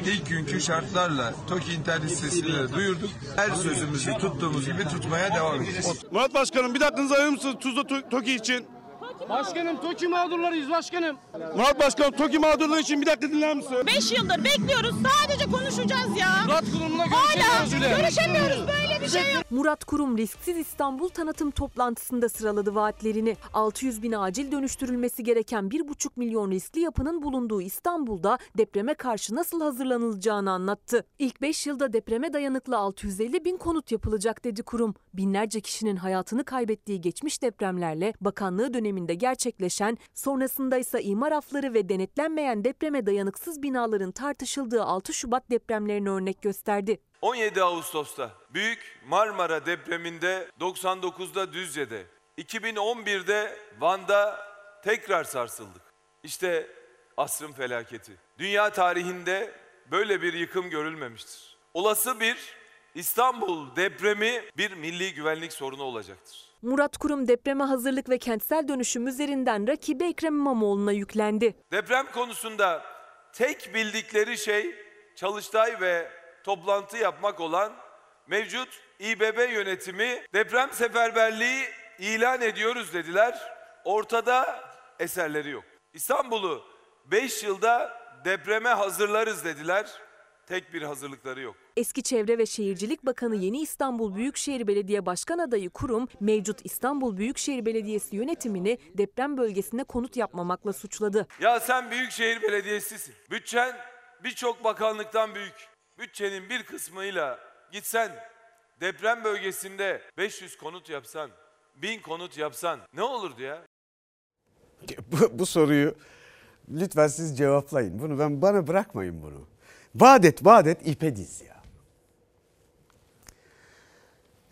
Speaker 30: ilk günkü şartlarla TOKİ internet sitesinde duyurduk. Her sözümüzü tuttuğumuz gibi tutmaya devam edeceğiz.
Speaker 28: Murat Başkanım bir dakikanızı ayırır mısınız Tuzla To- TOKİ için?
Speaker 31: Başkanım TOKİ mağdurlarıyız başkanım.
Speaker 28: Murat Başkanım TOKİ mağdurluğu için bir dakika dinler misin?
Speaker 32: 5 yıldır bekliyoruz. Sadece konuşacağız ya.
Speaker 31: Murat Kurum'la
Speaker 32: Hala
Speaker 31: görüşemiyoruz bile.
Speaker 32: görüşemiyoruz. Böyle bir şey yok.
Speaker 29: Murat Kurum risksiz İstanbul tanıtım toplantısında sıraladı vaatlerini. 600 bin acil dönüştürülmesi gereken 1,5 milyon riskli yapının bulunduğu İstanbul'da depreme karşı nasıl hazırlanılacağını anlattı. İlk 5 yılda depreme dayanıklı 650 bin konut yapılacak dedi kurum. Binlerce kişinin hayatını kaybettiği geçmiş depremlerle bakanlığı döneminde gerçekleşen, sonrasında ise imar afları ve denetlenmeyen depreme dayanıksız binaların tartışıldığı 6 Şubat depremlerini örnek gösterdi.
Speaker 22: 17 Ağustos'ta Büyük Marmara depreminde 99'da Düzce'de 2011'de Van'da tekrar sarsıldık. İşte asrın felaketi. Dünya tarihinde böyle bir yıkım görülmemiştir. Olası bir İstanbul depremi bir milli güvenlik sorunu olacaktır.
Speaker 29: Murat Kurum depreme hazırlık ve kentsel dönüşüm üzerinden rakibi Ekrem İmamoğlu'na yüklendi.
Speaker 22: Deprem konusunda tek bildikleri şey çalıştay ve toplantı yapmak olan mevcut İBB yönetimi deprem seferberliği ilan ediyoruz dediler. Ortada eserleri yok. İstanbul'u 5 yılda depreme hazırlarız dediler. Tek bir hazırlıkları yok.
Speaker 29: Eski Çevre ve Şehircilik Bakanı Yeni İstanbul Büyükşehir Belediye Başkan adayı kurum, mevcut İstanbul Büyükşehir Belediyesi yönetimini deprem bölgesine konut yapmamakla suçladı.
Speaker 22: Ya sen Büyükşehir Belediyesi'sin. Bütçen birçok bakanlıktan büyük. Bütçenin bir kısmıyla gitsen deprem bölgesinde 500 konut yapsan, 1000 konut yapsan ne olurdu ya?
Speaker 1: Bu, bu soruyu lütfen siz cevaplayın. Bunu ben bana bırakmayın bunu. Vaat et, vaat et, ipe diz ya.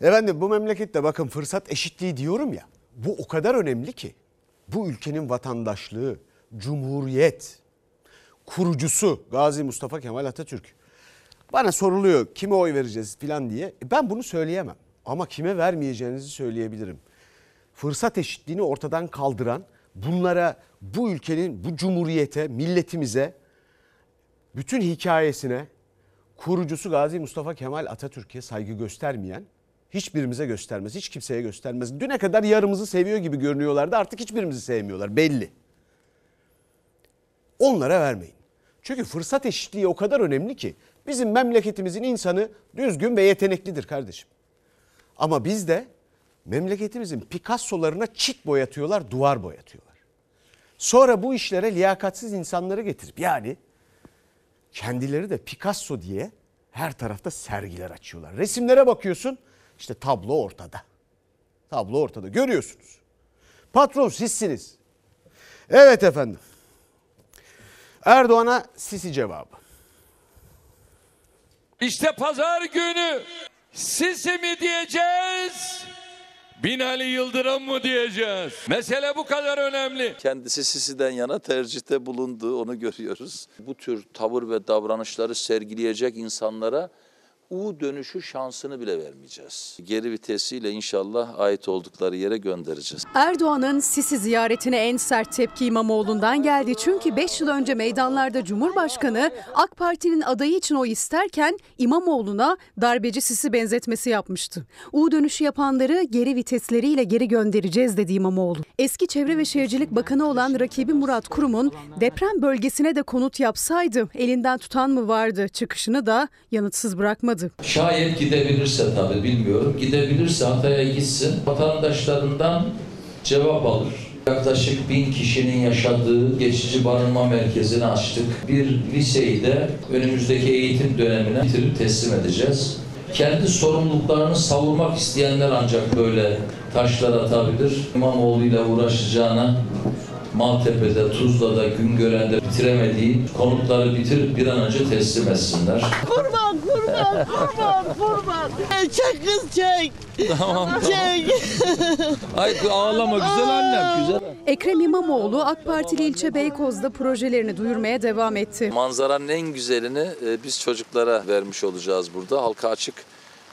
Speaker 1: Efendim bu memlekette bakın fırsat eşitliği diyorum ya. Bu o kadar önemli ki. Bu ülkenin vatandaşlığı, cumhuriyet, kurucusu Gazi Mustafa Kemal Atatürk. Bana soruluyor kime oy vereceğiz filan diye. E ben bunu söyleyemem. Ama kime vermeyeceğinizi söyleyebilirim. Fırsat eşitliğini ortadan kaldıran, bunlara, bu ülkenin, bu cumhuriyete, milletimize, bütün hikayesine, kurucusu Gazi Mustafa Kemal Atatürk'e saygı göstermeyen, hiçbirimize göstermez, hiç kimseye göstermez. Düne kadar yarımızı seviyor gibi görünüyorlardı artık hiçbirimizi sevmiyorlar belli. Onlara vermeyin. Çünkü fırsat eşitliği o kadar önemli ki bizim memleketimizin insanı düzgün ve yeteneklidir kardeşim. Ama biz de memleketimizin Picasso'larına çit boyatıyorlar, duvar boyatıyorlar. Sonra bu işlere liyakatsiz insanları getirip yani kendileri de Picasso diye her tarafta sergiler açıyorlar. Resimlere bakıyorsun işte tablo ortada. Tablo ortada görüyorsunuz. Patron sizsiniz. Evet efendim. Erdoğan'a Sisi cevabı.
Speaker 33: İşte pazar günü Sisi mi diyeceğiz? Binali Yıldırım mı diyeceğiz? Mesele bu kadar önemli.
Speaker 21: Kendisi Sisi'den yana tercihte bulundu onu görüyoruz. Bu tür tavır ve davranışları sergileyecek insanlara U dönüşü şansını bile vermeyeceğiz. Geri vitesiyle inşallah ait oldukları yere göndereceğiz.
Speaker 34: Erdoğan'ın Sisi ziyaretine en sert tepki İmamoğlu'ndan geldi. Çünkü 5 yıl önce meydanlarda Cumhurbaşkanı AK Parti'nin adayı için oy isterken İmamoğlu'na darbeci Sisi benzetmesi yapmıştı. U dönüşü yapanları geri vitesleriyle geri göndereceğiz dedi İmamoğlu. Eski Çevre ve Şehircilik Bakanı olan rakibi Murat Kurum'un deprem bölgesine de konut yapsaydı elinden tutan mı vardı çıkışını da yanıtsız bırakmadı.
Speaker 21: Şayet gidebilirse tabii bilmiyorum. Gidebilirse Hatay'a gitsin. Vatandaşlarından cevap alır. Yaklaşık bin kişinin yaşadığı geçici barınma merkezini açtık. Bir liseyi de önümüzdeki eğitim dönemine bitirip teslim edeceğiz. Kendi sorumluluklarını savurmak isteyenler ancak böyle taşlar atabilir. İmamoğlu ile uğraşacağına Maltepe'de, Tuzla'da, Güngören'de bitiremediği konutları bitirip bir an önce teslim etsinler.
Speaker 32: Kurban kurban kurban kurban. Çek kız çek.
Speaker 21: Tamam
Speaker 32: Çek.
Speaker 21: Ay ağlama güzel annem güzel.
Speaker 34: Ekrem İmamoğlu AK Partili ilçe Beykoz'da projelerini duyurmaya devam etti.
Speaker 21: Manzaranın en güzelini e, biz çocuklara vermiş olacağız burada. Halka açık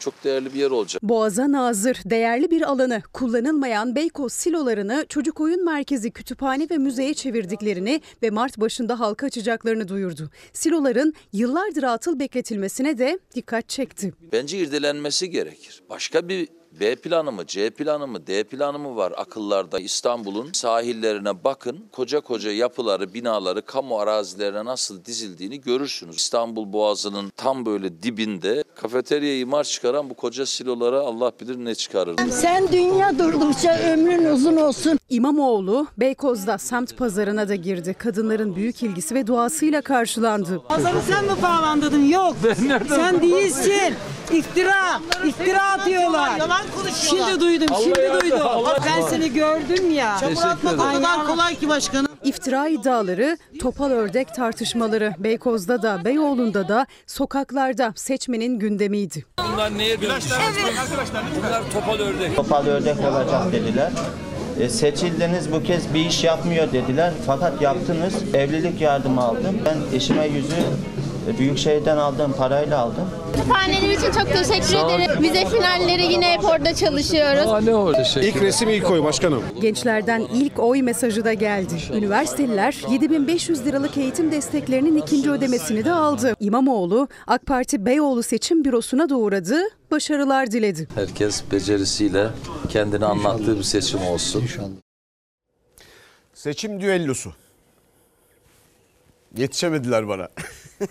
Speaker 21: çok değerli bir yer olacak.
Speaker 34: Boğaza nazır, değerli bir alanı, kullanılmayan Beykoz silolarını çocuk oyun merkezi, kütüphane ve müzeye çevirdiklerini ve Mart başında halka açacaklarını duyurdu. Siloların yıllardır atıl bekletilmesine de dikkat çekti.
Speaker 21: Bence irdelenmesi gerekir. Başka bir B planı mı, C planı mı, D planı mı var akıllarda? İstanbul'un sahillerine bakın. Koca koca yapıları, binaları, kamu arazilerine nasıl dizildiğini görürsünüz. İstanbul Boğazı'nın tam böyle dibinde kafeterya imar çıkaran bu koca silolara Allah bilir ne çıkarır.
Speaker 32: Sen dünya durdukça ömrün uzun olsun.
Speaker 34: İmamoğlu Beykoz'da semt pazarına da girdi. Kadınların büyük ilgisi ve duasıyla karşılandı.
Speaker 32: Pazarı sen mi bağlandırdın? Yok. sen değilsin. İftira. İftira atıyorlar. Yalan konuşuyorlar. Şimdi duydum. Şimdi duydum. ben seni gördüm ya. Çamur atmak o kadar kolay ki başkanım.
Speaker 34: İftira iddiaları, topal ördek tartışmaları Beykoz'da da Beyoğlu'nda da sokaklarda seçmenin gündemiydi.
Speaker 33: Bunlar neye dönüşecek? Bunlar topal ördek.
Speaker 35: Topal ördek olacak dediler. E, seçildiniz bu kez bir iş yapmıyor dediler. Fakat yaptınız. Evlilik yardımı aldım. Ben eşime yüzü Büyükşehir'den aldığım parayla aldım.
Speaker 36: Kütüphaneler için çok teşekkür ederim. Vize finalleri yine hep orada çalışıyoruz.
Speaker 37: İlk resim ilk oy başkanım.
Speaker 34: Gençlerden ilk oy mesajı da geldi. Üniversiteliler 7500 liralık eğitim desteklerinin ikinci ödemesini de aldı. İmamoğlu AK Parti Beyoğlu seçim bürosuna da uğradı, başarılar diledi.
Speaker 21: Herkes becerisiyle kendini anlattığı bir seçim olsun.
Speaker 1: Seçim düellosu. Yetişemediler bana. <laughs>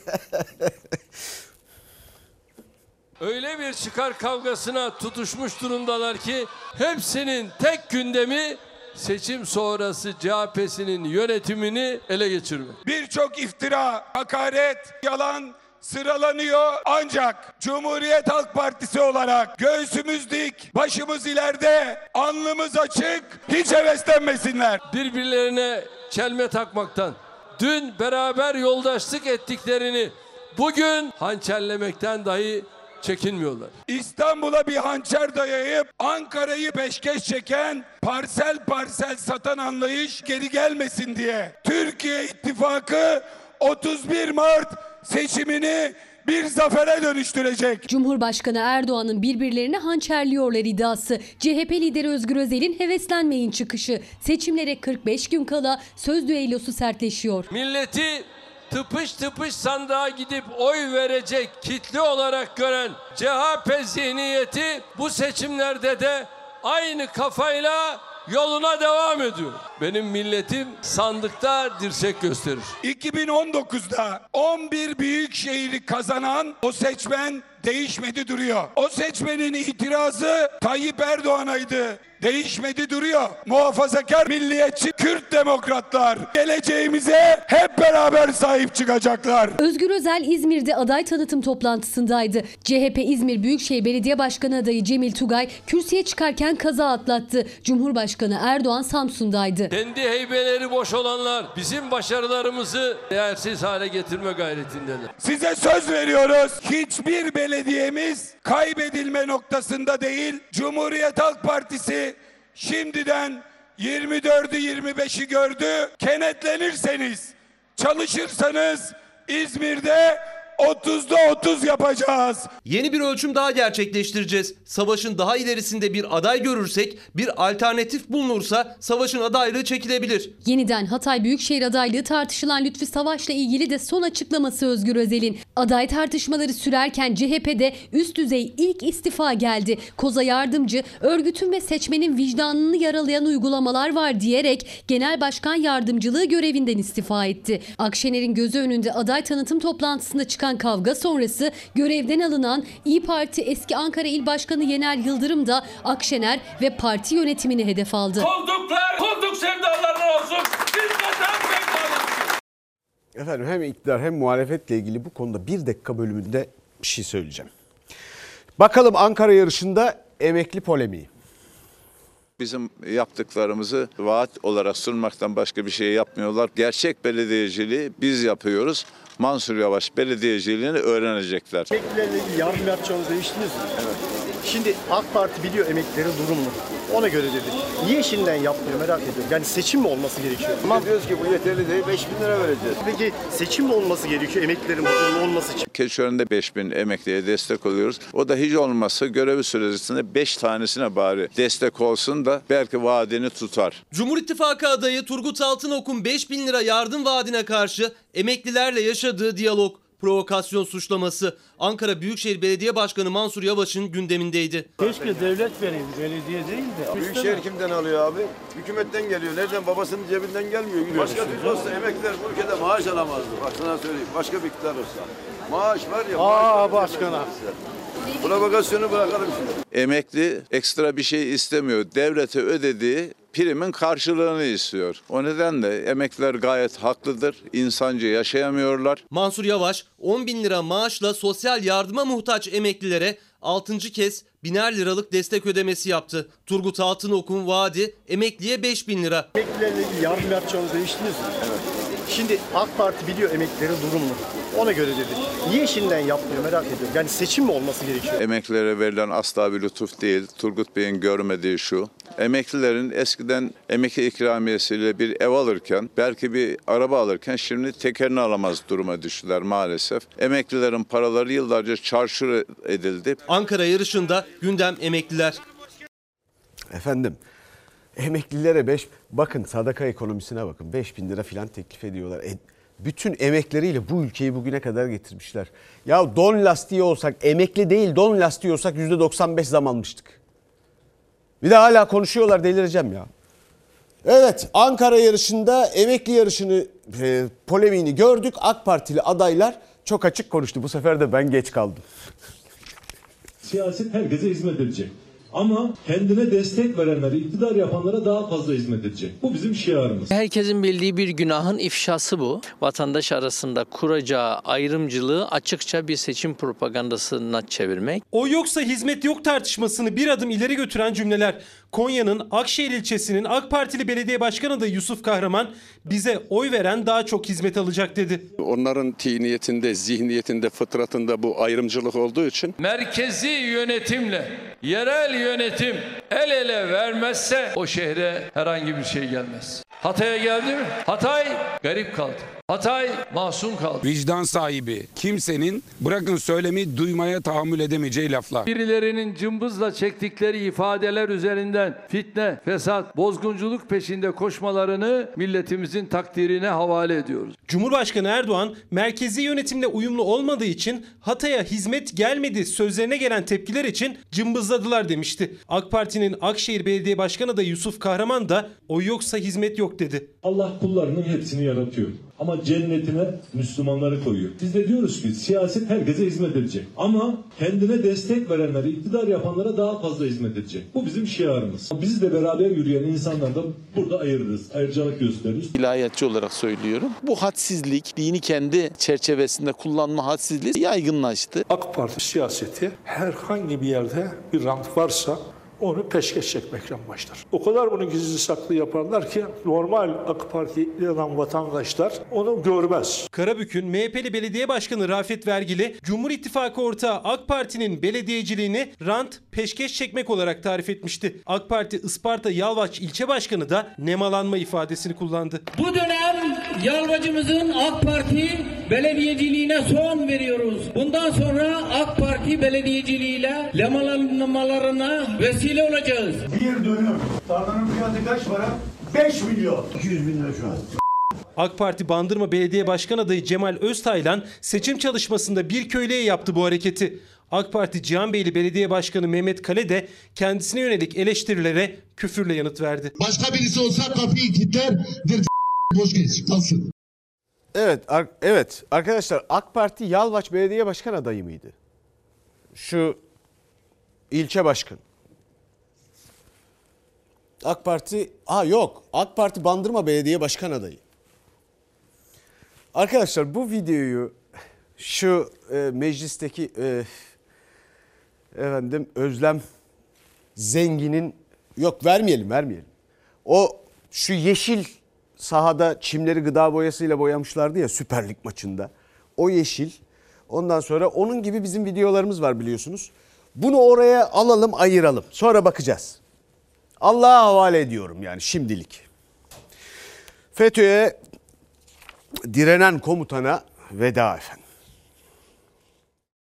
Speaker 33: Öyle bir çıkar kavgasına tutuşmuş durumdalar ki hepsinin tek gündemi seçim sonrası CHP'sinin yönetimini ele geçirmek.
Speaker 15: Birçok iftira, hakaret, yalan sıralanıyor ancak Cumhuriyet Halk Partisi olarak göğsümüz dik, başımız ileride, alnımız açık, hiç heveslenmesinler.
Speaker 33: Birbirlerine çelme takmaktan, dün beraber yoldaşlık ettiklerini bugün hançerlemekten dahi çekinmiyorlar.
Speaker 15: İstanbul'a bir hançer dayayıp Ankara'yı peşkeş çeken parsel parsel satan anlayış geri gelmesin diye Türkiye İttifakı 31 Mart seçimini bir zafere dönüştürecek.
Speaker 38: Cumhurbaşkanı Erdoğan'ın birbirlerine hançerliyorlar iddiası. CHP lideri Özgür Özel'in heveslenmeyin çıkışı. Seçimlere 45 gün kala söz düellosu sertleşiyor.
Speaker 33: Milleti tıpış tıpış sandığa gidip oy verecek kitle olarak gören CHP zihniyeti bu seçimlerde de aynı kafayla yoluna devam ediyor. Benim milletim sandıkta dirsek gösterir.
Speaker 15: 2019'da 11 büyük şehri kazanan o seçmen değişmedi duruyor. O seçmenin itirazı Tayyip Erdoğan'aydı. Değişmedi duruyor. Muhafazakar milliyetçi Kürt demokratlar geleceğimize hep beraber sahip çıkacaklar.
Speaker 38: Özgür Özel İzmir'de aday tanıtım toplantısındaydı. CHP İzmir Büyükşehir Belediye Başkanı adayı Cemil Tugay kürsüye çıkarken kaza atlattı. Cumhurbaşkanı Erdoğan Samsun'daydı.
Speaker 33: Kendi heybeleri boş olanlar bizim başarılarımızı değersiz hale getirme gayretindeler.
Speaker 15: Size söz veriyoruz. Hiçbir belediyemiz kaybedilme noktasında değil. Cumhuriyet Halk Partisi şimdiden 24'ü 25'i gördü. Kenetlenirseniz, çalışırsanız İzmir'de 30'da 30 yapacağız.
Speaker 18: Yeni bir ölçüm daha gerçekleştireceğiz. Savaşın daha ilerisinde bir aday görürsek, bir alternatif bulunursa savaşın adaylığı çekilebilir.
Speaker 38: Yeniden Hatay Büyükşehir adaylığı tartışılan Lütfi Savaş'la ilgili de son açıklaması Özgür Özel'in. Aday tartışmaları sürerken CHP'de üst düzey ilk istifa geldi. Koza yardımcı örgütün ve seçmenin vicdanını yaralayan uygulamalar var diyerek Genel Başkan Yardımcılığı görevinden istifa etti. Akşener'in gözü önünde aday tanıtım toplantısında çıkan kavga sonrası görevden alınan İyi Parti eski Ankara İl Başkanı Yener Yıldırım da Akşener ve parti yönetimini hedef aldı.
Speaker 33: Kolduklar, kolduk sevdalarına olsun. Biz.
Speaker 1: Efendim hem iktidar hem muhalefetle ilgili bu konuda bir dakika bölümünde bir şey söyleyeceğim. Bakalım Ankara yarışında emekli polemiği.
Speaker 39: Bizim yaptıklarımızı vaat olarak sunmaktan başka bir şey yapmıyorlar. Gerçek belediyeciliği biz yapıyoruz. Mansur Yavaş belediyeciliğini öğrenecekler.
Speaker 40: Emeklilerle ilgili yardım yapacağınızı değiştiniz mi? Evet. Şimdi AK Parti biliyor emeklilerin durumunu. Ona göre dedi. Niye şimdiden yapmıyor merak ediyorum. Yani seçim mi olması gerekiyor?
Speaker 41: Tamam. Diyoruz ki bu yeterli değil 5 bin lira vereceğiz.
Speaker 40: Peki seçim mi olması gerekiyor emeklilerin mutlu olması için?
Speaker 39: Keçiören'de 5 bin emekliye destek oluyoruz. O da hiç olmazsa görevi süresinde 5 tanesine bari destek olsun da belki vaadini tutar.
Speaker 18: Cumhur İttifakı adayı Turgut Altınok'un 5 bin lira yardım vaadine karşı emeklilerle yaşadığı diyalog, provokasyon suçlaması Ankara Büyükşehir Belediye Başkanı Mansur Yavaş'ın gündemindeydi.
Speaker 41: Keşke devlet vereyim, belediye değil de. Büyükşehir kimden alıyor abi? Hükümetten geliyor. Nereden? Babasının cebinden gelmiyor. Başka türlü olsa emekliler bu ülkede maaş alamazdı. Bak sana söyleyeyim. Başka bir iktidar olsa. Maaş var ya.
Speaker 40: Aa başkana.
Speaker 41: Provokasyonu bırakalım şimdi.
Speaker 39: Emekli ekstra bir şey istemiyor. Devlete ödediği primin karşılığını istiyor. O nedenle emekliler gayet haklıdır. İnsanca yaşayamıyorlar.
Speaker 18: Mansur Yavaş 10 bin lira maaşla sosyal yardıma muhtaç emeklilere 6. kez biner liralık destek ödemesi yaptı. Turgut Altınok'un vaadi emekliye 5 bin lira.
Speaker 40: Emeklilerle yardım yapacağınızı değiştiniz mi?
Speaker 41: Evet.
Speaker 40: Şimdi AK Parti biliyor emeklilerin durumunu. Ona göre dedi. Niye şimdiden yapmıyor merak ediyorum. Yani seçim mi olması gerekiyor?
Speaker 39: Emeklilere verilen asla bir lütuf değil. Turgut Bey'in görmediği şu. Emeklilerin eskiden emekli ikramiyesiyle bir ev alırken, belki bir araba alırken şimdi tekerini alamaz duruma düştüler maalesef. Emeklilerin paraları yıllarca çarşur edildi.
Speaker 18: Ankara yarışında gündem emekliler.
Speaker 1: Efendim emeklilere 5 bakın sadaka ekonomisine bakın 5 bin lira filan teklif ediyorlar. E, bütün emekleriyle bu ülkeyi bugüne kadar getirmişler. Ya don lastiği olsak emekli değil don lastiği olsak %95 zam almıştık. Bir de hala konuşuyorlar delireceğim ya. Evet Ankara yarışında emekli yarışını e, polemiğini gördük. AK Partili adaylar çok açık konuştu. Bu sefer de ben geç kaldım.
Speaker 37: Siyaset herkese hizmet edecek. Ama kendine destek verenlere, iktidar yapanlara daha fazla hizmet edecek. Bu bizim şiarımız.
Speaker 42: Herkesin bildiği bir günahın ifşası bu. Vatandaş arasında kuracağı ayrımcılığı açıkça bir seçim propagandasına çevirmek.
Speaker 43: O yoksa hizmet yok tartışmasını bir adım ileri götüren cümleler. Konya'nın Akşehir ilçesinin AK Partili belediye başkanı da Yusuf Kahraman bize oy veren daha çok hizmet alacak dedi.
Speaker 44: Onların tiniyetinde, zihniyetinde, fıtratında bu ayrımcılık olduğu için
Speaker 33: Merkezi yönetimle yerel yönetim el ele vermezse o şehre herhangi bir şey gelmez. Hatay'a geldi mi? Hatay garip kaldı. Hatay masum kaldı.
Speaker 15: Vicdan sahibi kimsenin bırakın söylemi duymaya tahammül edemeyeceği laflar.
Speaker 33: Birilerinin cımbızla çektikleri ifadeler üzerinden fitne, fesat, bozgunculuk peşinde koşmalarını milletimizin takdirine havale ediyoruz.
Speaker 43: Cumhurbaşkanı Erdoğan merkezi yönetimle uyumlu olmadığı için Hatay'a hizmet gelmedi sözlerine gelen tepkiler için cımbızladılar demişti. AK Parti'nin Akşehir Belediye Başkanı da Yusuf Kahraman da o yoksa hizmet yok dedi.
Speaker 37: Allah kullarının hepsini yaratıyor. Ama cennetine Müslümanları koyuyor. Biz de diyoruz ki siyaset herkese hizmet edecek. Ama kendine destek verenlere, iktidar yapanlara daha fazla hizmet edecek. Bu bizim şiarımız. Bizle beraber yürüyen insanlardan burada ayırırız. Ayrıcalık gösteririz.
Speaker 45: İlahiyatçı olarak söylüyorum. Bu hadsizlik, dini kendi çerçevesinde kullanma hadsizliği yaygınlaştı.
Speaker 46: AK Parti siyaseti herhangi bir yerde bir rant varsa onu peşkeş çekmekle başlar. O kadar bunu gizli saklı yaparlar ki normal AK Parti'li olan vatandaşlar onu görmez.
Speaker 43: Karabük'ün MHP'li belediye başkanı Rafet Vergili, Cumhur İttifakı ortağı AK Parti'nin belediyeciliğini rant peşkeş çekmek olarak tarif etmişti. AK Parti Isparta Yalvaç ilçe başkanı da nemalanma ifadesini kullandı.
Speaker 47: Bu dönem Yalvacımızın AK Parti belediyeciliğine son veriyoruz. Bundan sonra AK Parti belediyeciliğiyle lemalanmalarına vesile olacağız.
Speaker 48: Bir dönüm. Tarlanın fiyatı kaç para? 5 milyon. 200 bin lira şu an.
Speaker 43: AK Parti Bandırma Belediye Başkan adayı Cemal Öztaylan seçim çalışmasında bir köylüye yaptı bu hareketi. AK Parti Cihanbeyli Belediye Başkanı Mehmet Kale de kendisine yönelik eleştirilere küfürle yanıt verdi.
Speaker 48: Başka birisi olsa kapıyı kilitler. <laughs> Boş geç. Kalsın.
Speaker 1: Evet, ar- evet arkadaşlar AK Parti Yalvaç Belediye Başkan adayı mıydı? Şu ilçe başkan. AK Parti, ha yok AK Parti Bandırma Belediye Başkan adayı. Arkadaşlar bu videoyu şu e, meclisteki e, efendim Özlem Zengin'in yok vermeyelim vermeyelim. O şu yeşil sahada çimleri gıda boyasıyla boyamışlardı ya Süper Lig maçında. O yeşil. Ondan sonra onun gibi bizim videolarımız var biliyorsunuz. Bunu oraya alalım ayıralım. Sonra bakacağız. Allah'a havale ediyorum yani şimdilik. FETÖ'ye direnen komutana veda efendim.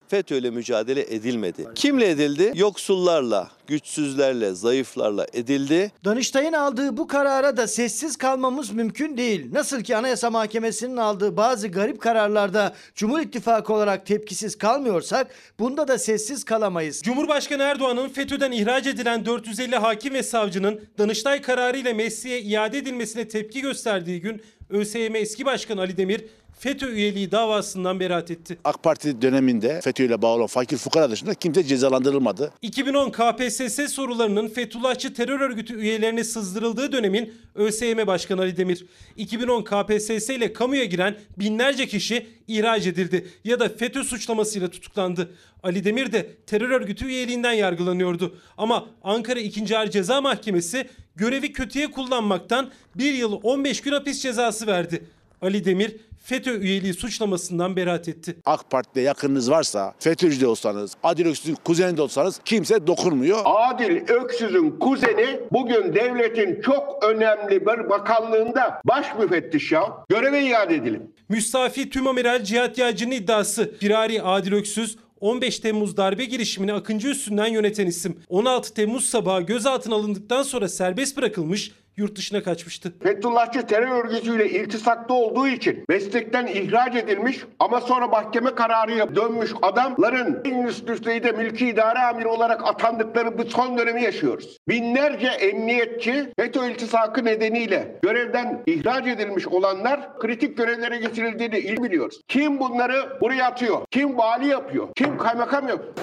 Speaker 49: FETÖ'yle mücadele edilmedi. Kimle edildi? Yoksullarla, güçsüzlerle, zayıflarla edildi.
Speaker 50: Danıştay'ın aldığı bu karara da sessiz kalmamız mümkün değil. Nasıl ki Anayasa Mahkemesi'nin aldığı bazı garip kararlarda Cumhur İttifakı olarak tepkisiz kalmıyorsak bunda da sessiz kalamayız.
Speaker 43: Cumhurbaşkanı Erdoğan'ın FETÖ'den ihraç edilen 450 hakim ve savcının Danıştay kararı ile mesleğe iade edilmesine tepki gösterdiği gün ÖSYM eski başkanı Ali Demir FETÖ üyeliği davasından beraat etti.
Speaker 51: AK Parti döneminde FETÖ ile bağlı olan fakir fukara dışında kimse cezalandırılmadı.
Speaker 43: 2010 KPSS sorularının Fethullahçı terör örgütü üyelerine sızdırıldığı dönemin ÖSYM Başkanı Ali Demir. 2010 KPSS ile kamuya giren binlerce kişi ihraç edildi ya da FETÖ suçlamasıyla tutuklandı. Ali Demir de terör örgütü üyeliğinden yargılanıyordu. Ama Ankara 2. Ağır Ceza Mahkemesi görevi kötüye kullanmaktan 1 yıl 15 gün hapis cezası verdi. Ali Demir FETÖ üyeliği suçlamasından beraat etti.
Speaker 51: AK Parti'de yakınınız varsa, FETÖ'cü de olsanız, Adil Öksüz'ün kuzeni de olsanız kimse dokunmuyor.
Speaker 52: Adil Öksüz'ün kuzeni bugün devletin çok önemli bir bakanlığında baş müfettiş ya. Göreve iade edilin.
Speaker 43: Müstafi Tümamiral Cihat Yağcı'nın iddiası Firari Adil Öksüz 15 Temmuz darbe girişimini Akıncı üstünden yöneten isim. 16 Temmuz sabahı gözaltına alındıktan sonra serbest bırakılmış, yurt dışına kaçmıştı.
Speaker 52: Fethullahçı terör örgütüyle iltisaklı olduğu için meslekten ihraç edilmiş ama sonra mahkeme kararıyla dönmüş adamların en üst düzeyde mülki idare amiri olarak atandıkları bu son dönemi yaşıyoruz. Binlerce emniyetçi FETÖ iltisakı nedeniyle görevden ihraç edilmiş olanlar kritik görevlere getirildiğini iyi biliyoruz. Kim bunları buraya atıyor? Kim vali yapıyor? Kim kaymakam yapıyor?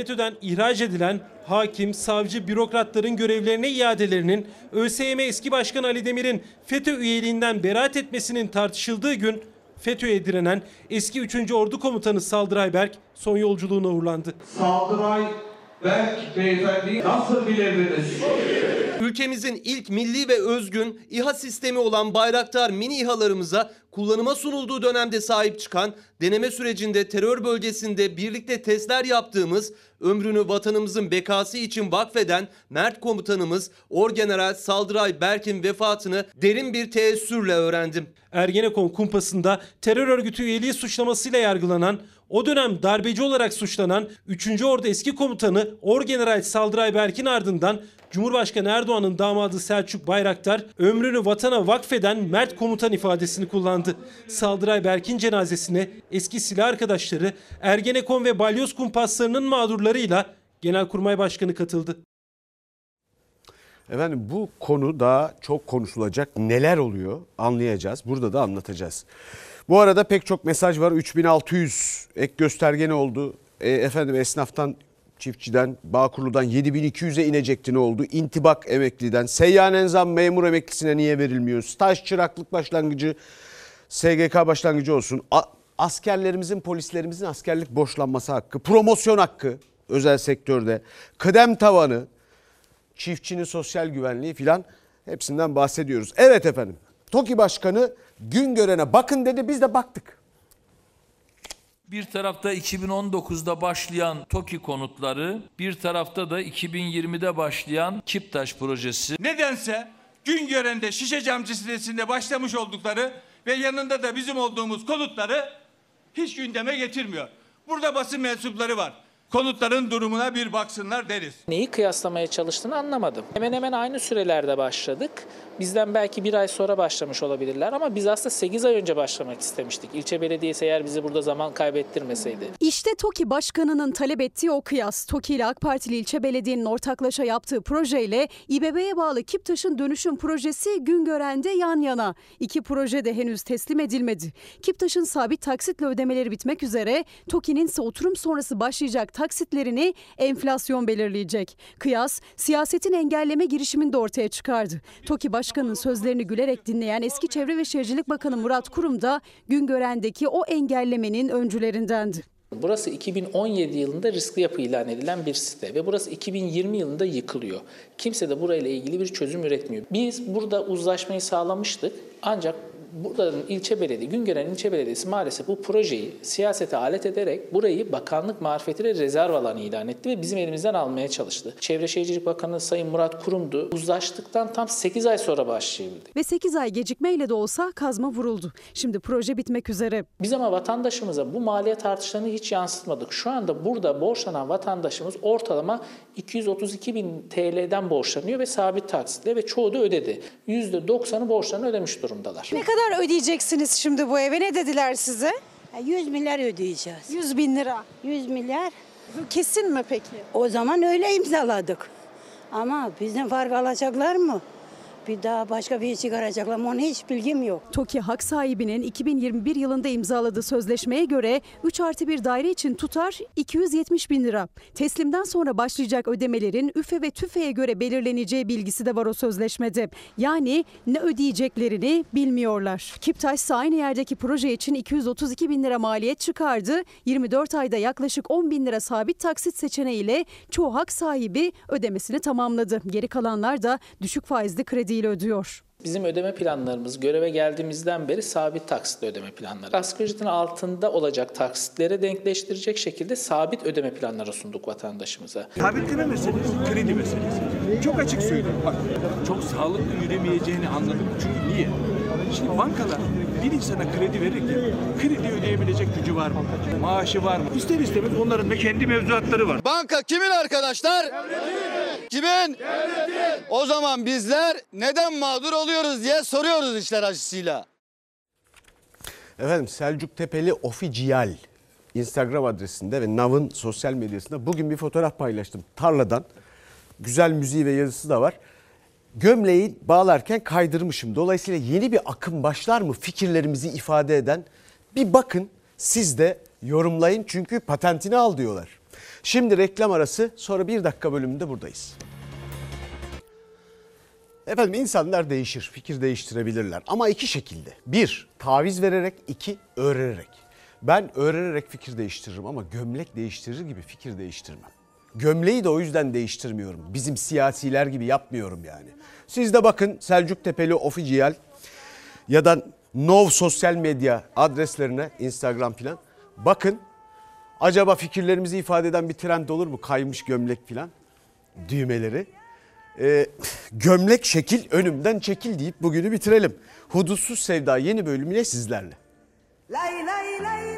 Speaker 43: FETÖ'den ihraç edilen hakim, savcı, bürokratların görevlerine iadelerinin ÖSYM eski başkan Ali Demir'in FETÖ üyeliğinden beraat etmesinin tartışıldığı gün FETÖ'ye direnen eski 3. Ordu Komutanı Saldıray Berk son yolculuğuna uğurlandı.
Speaker 47: Saldıray Berk beyefendi nasıl bilirdiniz?
Speaker 18: Ülkemizin ilk milli ve özgün İHA sistemi olan Bayraktar mini İHA'larımıza kullanıma sunulduğu dönemde sahip çıkan, deneme sürecinde terör bölgesinde birlikte testler yaptığımız, ömrünü vatanımızın bekası için vakfeden Mert komutanımız Orgeneral Saldıray Berk'in vefatını derin bir teessürle öğrendim.
Speaker 43: Ergenekon kumpasında terör örgütü üyeliği suçlamasıyla yargılanan, o dönem darbeci olarak suçlanan 3. Ordu eski komutanı Orgeneral Saldıray Berk'in ardından Cumhurbaşkanı Erdoğan'ın damadı Selçuk Bayraktar ömrünü vatana vakfeden Mert komutan ifadesini kullandı. Saldıray Berk'in cenazesine eski silah arkadaşları Ergenekon ve Balyoz kumpaslarının mağdurlarıyla Genelkurmay Başkanı katıldı.
Speaker 1: Efendim bu konu daha çok konuşulacak. Neler oluyor anlayacağız. Burada da anlatacağız. Bu arada pek çok mesaj var. 3600 ek gösterge ne oldu? E, efendim esnaftan, çiftçiden, Bağkurlu'dan 7200'e inecekti ne oldu? İntibak emekliden, seyyanen zam memur emeklisine niye verilmiyor? Staj çıraklık başlangıcı, SGK başlangıcı olsun. A- askerlerimizin, polislerimizin askerlik borçlanması hakkı, promosyon hakkı özel sektörde, kıdem tavanı, çiftçinin sosyal güvenliği filan hepsinden bahsediyoruz. Evet efendim. TOKİ Başkanı gün görene bakın dedi biz de baktık.
Speaker 21: Bir tarafta 2019'da başlayan TOKİ konutları, bir tarafta da 2020'de başlayan Kiptaş projesi.
Speaker 15: Nedense Güngören'de Şişe Camcı sitesinde başlamış oldukları ve yanında da bizim olduğumuz konutları hiç gündeme getirmiyor. Burada basın mensupları var. Konutların durumuna bir baksınlar deriz.
Speaker 53: Neyi kıyaslamaya çalıştığını anlamadım. Hemen hemen aynı sürelerde başladık. Bizden belki bir ay sonra başlamış olabilirler ama biz aslında 8 ay önce başlamak istemiştik. İlçe belediyesi eğer bizi burada zaman kaybettirmeseydi.
Speaker 54: İşte TOKİ Başkanı'nın talep ettiği o kıyas. TOKİ ile AK Partili ilçe belediyenin ortaklaşa yaptığı projeyle İBB'ye bağlı Kiptaş'ın dönüşüm projesi Güngören'de yan yana. İki proje de henüz teslim edilmedi. Kiptaş'ın sabit taksitle ödemeleri bitmek üzere, TOKİ'nin ise oturum sonrası başlayacak taksitlerini enflasyon belirleyecek. Kıyas, siyasetin engelleme girişimini de ortaya çıkardı. TOKİ Başkanı'nın sözlerini gülerek dinleyen eski Çevre ve Şehircilik Bakanı Murat Kurum da Güngören'deki o engellemenin öncülerindendi.
Speaker 53: Burası 2017 yılında riskli yapı ilan edilen bir site ve burası 2020 yılında yıkılıyor. Kimse de burayla ilgili bir çözüm üretmiyor. Biz burada uzlaşmayı sağlamıştık ancak buranın ilçe belediye, Güngören ilçe belediyesi maalesef bu projeyi siyasete alet ederek burayı bakanlık marifetiyle rezerv alanı ilan etti ve bizim elimizden almaya çalıştı. Çevre Şehircilik Bakanı Sayın Murat Kurum'du. Uzlaştıktan tam 8 ay sonra başlayabildik.
Speaker 54: Ve 8 ay gecikmeyle de olsa kazma vuruldu. Şimdi proje bitmek üzere.
Speaker 53: Biz ama vatandaşımıza bu maliyet artışlarını hiç yansıtmadık. Şu anda burada borçlanan vatandaşımız ortalama 232 bin TL'den borçlanıyor ve sabit taksitle ve çoğu da ödedi. %90'ı borçlarını ödemiş durumdalar.
Speaker 54: Ne kadar ödeyeceksiniz şimdi bu eve? Ne dediler size?
Speaker 55: 100 milyar ödeyeceğiz.
Speaker 54: 100 bin lira.
Speaker 55: 100 milyar.
Speaker 54: Kesin mi peki?
Speaker 55: O zaman öyle imzaladık. Ama bizden fark alacaklar mı? Bir daha başka bir şey çıkaracaklar onun hiç bilgim yok.
Speaker 34: TOKİ hak sahibinin 2021 yılında imzaladığı sözleşmeye göre 3 artı 1 daire için tutar 270 bin lira. Teslimden sonra başlayacak ödemelerin üfe ve tüfeğe göre belirleneceği bilgisi de var o sözleşmede. Yani ne ödeyeceklerini bilmiyorlar. Kiptaş aynı yerdeki proje için 232 bin lira maliyet çıkardı. 24 ayda yaklaşık 10 bin lira sabit taksit seçeneğiyle çoğu hak sahibi ödemesini tamamladı. Geri kalanlar da düşük faizli krediyle ödüyor.
Speaker 53: Bizim ödeme planlarımız göreve geldiğimizden beri sabit taksitli ödeme planları. Asgari ücretin altında olacak taksitlere denkleştirecek şekilde sabit ödeme planları sunduk vatandaşımıza.
Speaker 48: Sabitleme meselesi, kredi meselesi. Çok açık söyleyeyim. Bak, çok sağlıklı yürümeyeceğini anladım. Çünkü niye? Şimdi bankalar bir insana kredi verirken kredi ödeyebilecek gücü var mı? Maaşı var mı? İster istemez onların da kendi mevzuatları var.
Speaker 56: Banka kimin arkadaşlar? Kimin? O zaman bizler neden mağdur oluyoruz diye soruyoruz işler acısıyla.
Speaker 1: Efendim Selçuk Tepeli Official Instagram adresinde ve Nav'ın sosyal medyasında bugün bir fotoğraf paylaştım. Tarladan güzel müziği ve yazısı da var. Gömleği bağlarken kaydırmışım. Dolayısıyla yeni bir akım başlar mı fikirlerimizi ifade eden? Bir bakın siz de yorumlayın çünkü patentini al diyorlar. Şimdi reklam arası sonra bir dakika bölümünde buradayız. Efendim insanlar değişir, fikir değiştirebilirler ama iki şekilde. Bir, taviz vererek, iki, öğrenerek. Ben öğrenerek fikir değiştiririm ama gömlek değiştirir gibi fikir değiştirmem. Gömleği de o yüzden değiştirmiyorum. Bizim siyasiler gibi yapmıyorum yani. Siz de bakın Selçuk Tepeli Official ya da Nov sosyal medya adreslerine Instagram filan. Bakın acaba fikirlerimizi ifade eden bir trend olur mu? Kaymış gömlek filan düğmeleri. Ee, gömlek şekil önümden çekil deyip bugünü bitirelim. Hudutsuz Sevda yeni bölümüyle sizlerle.
Speaker 57: Lay lay lay